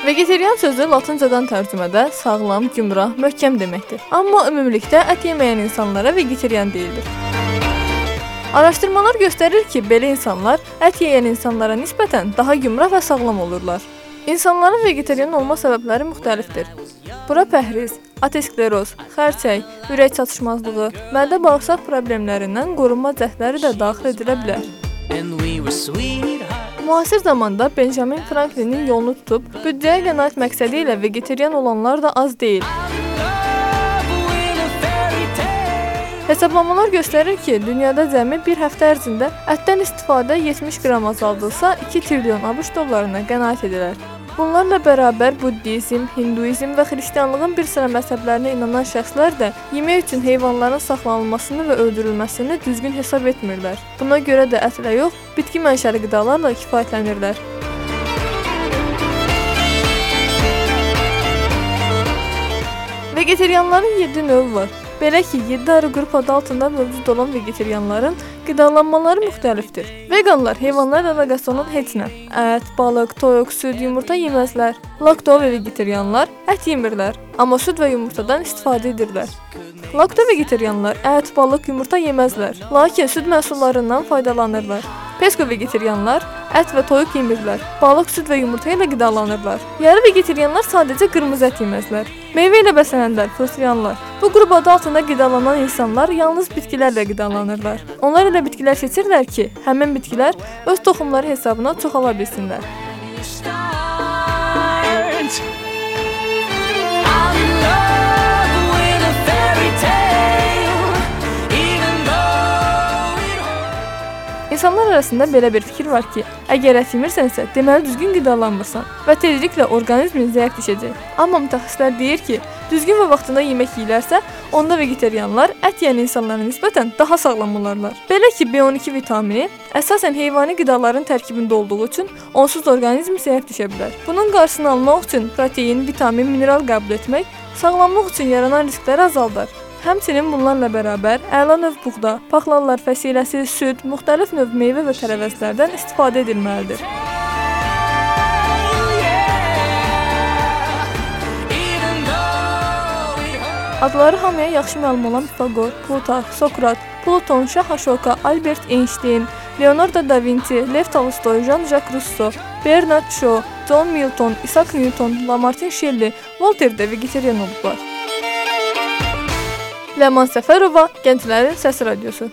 Vegetarian sözü latıncadan tərcümədə sağlam, gümrah, möhkəm deməkdir. Amma ümumilikdə ət yeməyən insanlara vegetarian deyilir. Araşdırmalar göstərir ki, belə insanlar ət yeyən insanlara nisbətən daha gümrah və sağlam olurlar. İnsanların vegetarian olma səbəbləri müxtəlifdir. Bura pəhriz, ateroskleroz, xərçəng, ürək çatışmazlığı, mədə-bağırsaq problemlərindən qorunma cəhdləri də daxil edilə bilər. Müasir zamanda Benjamin Franklinin yolunu tutub büdcəyə qənaət məqsədi ilə vegetarian olanlar da az deyil. Hesablamalar göstərir ki, dünyada cəmi bir həftə ərzində ətdən istifadə 70 qram azaldılsa, 2 trilyon ABŞ dollarına qənaət edilər. Bunlarla bərabər buddizm, hinduizm və xristianlığın bir sıra məzhəblərinə inanan şəxslər də yemək üçün heyvanların saxlanılmasını və öldürülməsini düzgün hesab etmirlər. Buna görə də ətlə yox, bitki mənşəli qidalarla kifayətlənirlər. Vegetarianların 7 növü var. Belə ki, 7 ayrı qrup adı altında mövcud olan vegetarianların qidalanmaları müxtəlifdir. Veqanlar heyvanlar əlaqəsi heç nə, ət, balıq, toyuq, süd, yumurta yeməzlər. Lakto və vegetarianlar ət yemirlər, amma süd və yumurtadan istifadə edirlər. Lakto vegetarianlar ət, balıq, yumurta yeməzlər, lakin süd məhsullarından faydalanırlar. Pesko vegetarianlar ət və toyuq yemirlər. Balıq, süd və yumurta ilə qidalanırlar. Yarı vegetarianlar sadəcə qırmızı ət yeməzlər. Meyvə ilə bəslənənlər, frustrianlar. Bu qrup adı altında qidalanan insanlar yalnız bitkilərlə qidalanırlar. Onlar elə bitkilər seçirlər ki, həmin bitkilər öz toxumları hesabına çoxala bilsinlər. İnsanlar arasında belə bir fikir var ki, əgər ət yemirsənsə, deməli düzgün qidalanmırsan və tezliklə orqanizmin zəifləşəcək. Amma mütəxəssislər deyir ki, düzgün və vaxtında yemək yeyilərsə, onda vegetarianlar ət yeyən insanlara nisbətən daha sağlam olarlar. Belə ki, B12 vitamini əsasən heyvani qidaların tərkibində olduğu üçün onsuz orqanizm zəif düşə bilər. Bunun qarşısını almaq üçün protein, vitamin, mineral qəbul etmək sağlamlıq üçün yaranan riskləri azaldar. Həmçinin bunlarla bərabər əla növ buğda, paxlanlar fəsiləsi, süd, müxtəlif növ meyvə və tərəvəzlərdən istifadə edilməlidir. Adları hamıya yaxşı məlum olan Pifaqor, Plutarx, Sokrat, Pluton, Şah Aşoka, Albert Einstein, Leonardo da Vinci, Lev Tolstoy, Jean-Jacques Rousseau, Bernard Shaw, John Milton, Isaac Newton, Lamartine Shelley, Voltaire də vegetarian olublar. Ləman Səfərova, Gənclərin Səs Radiosu.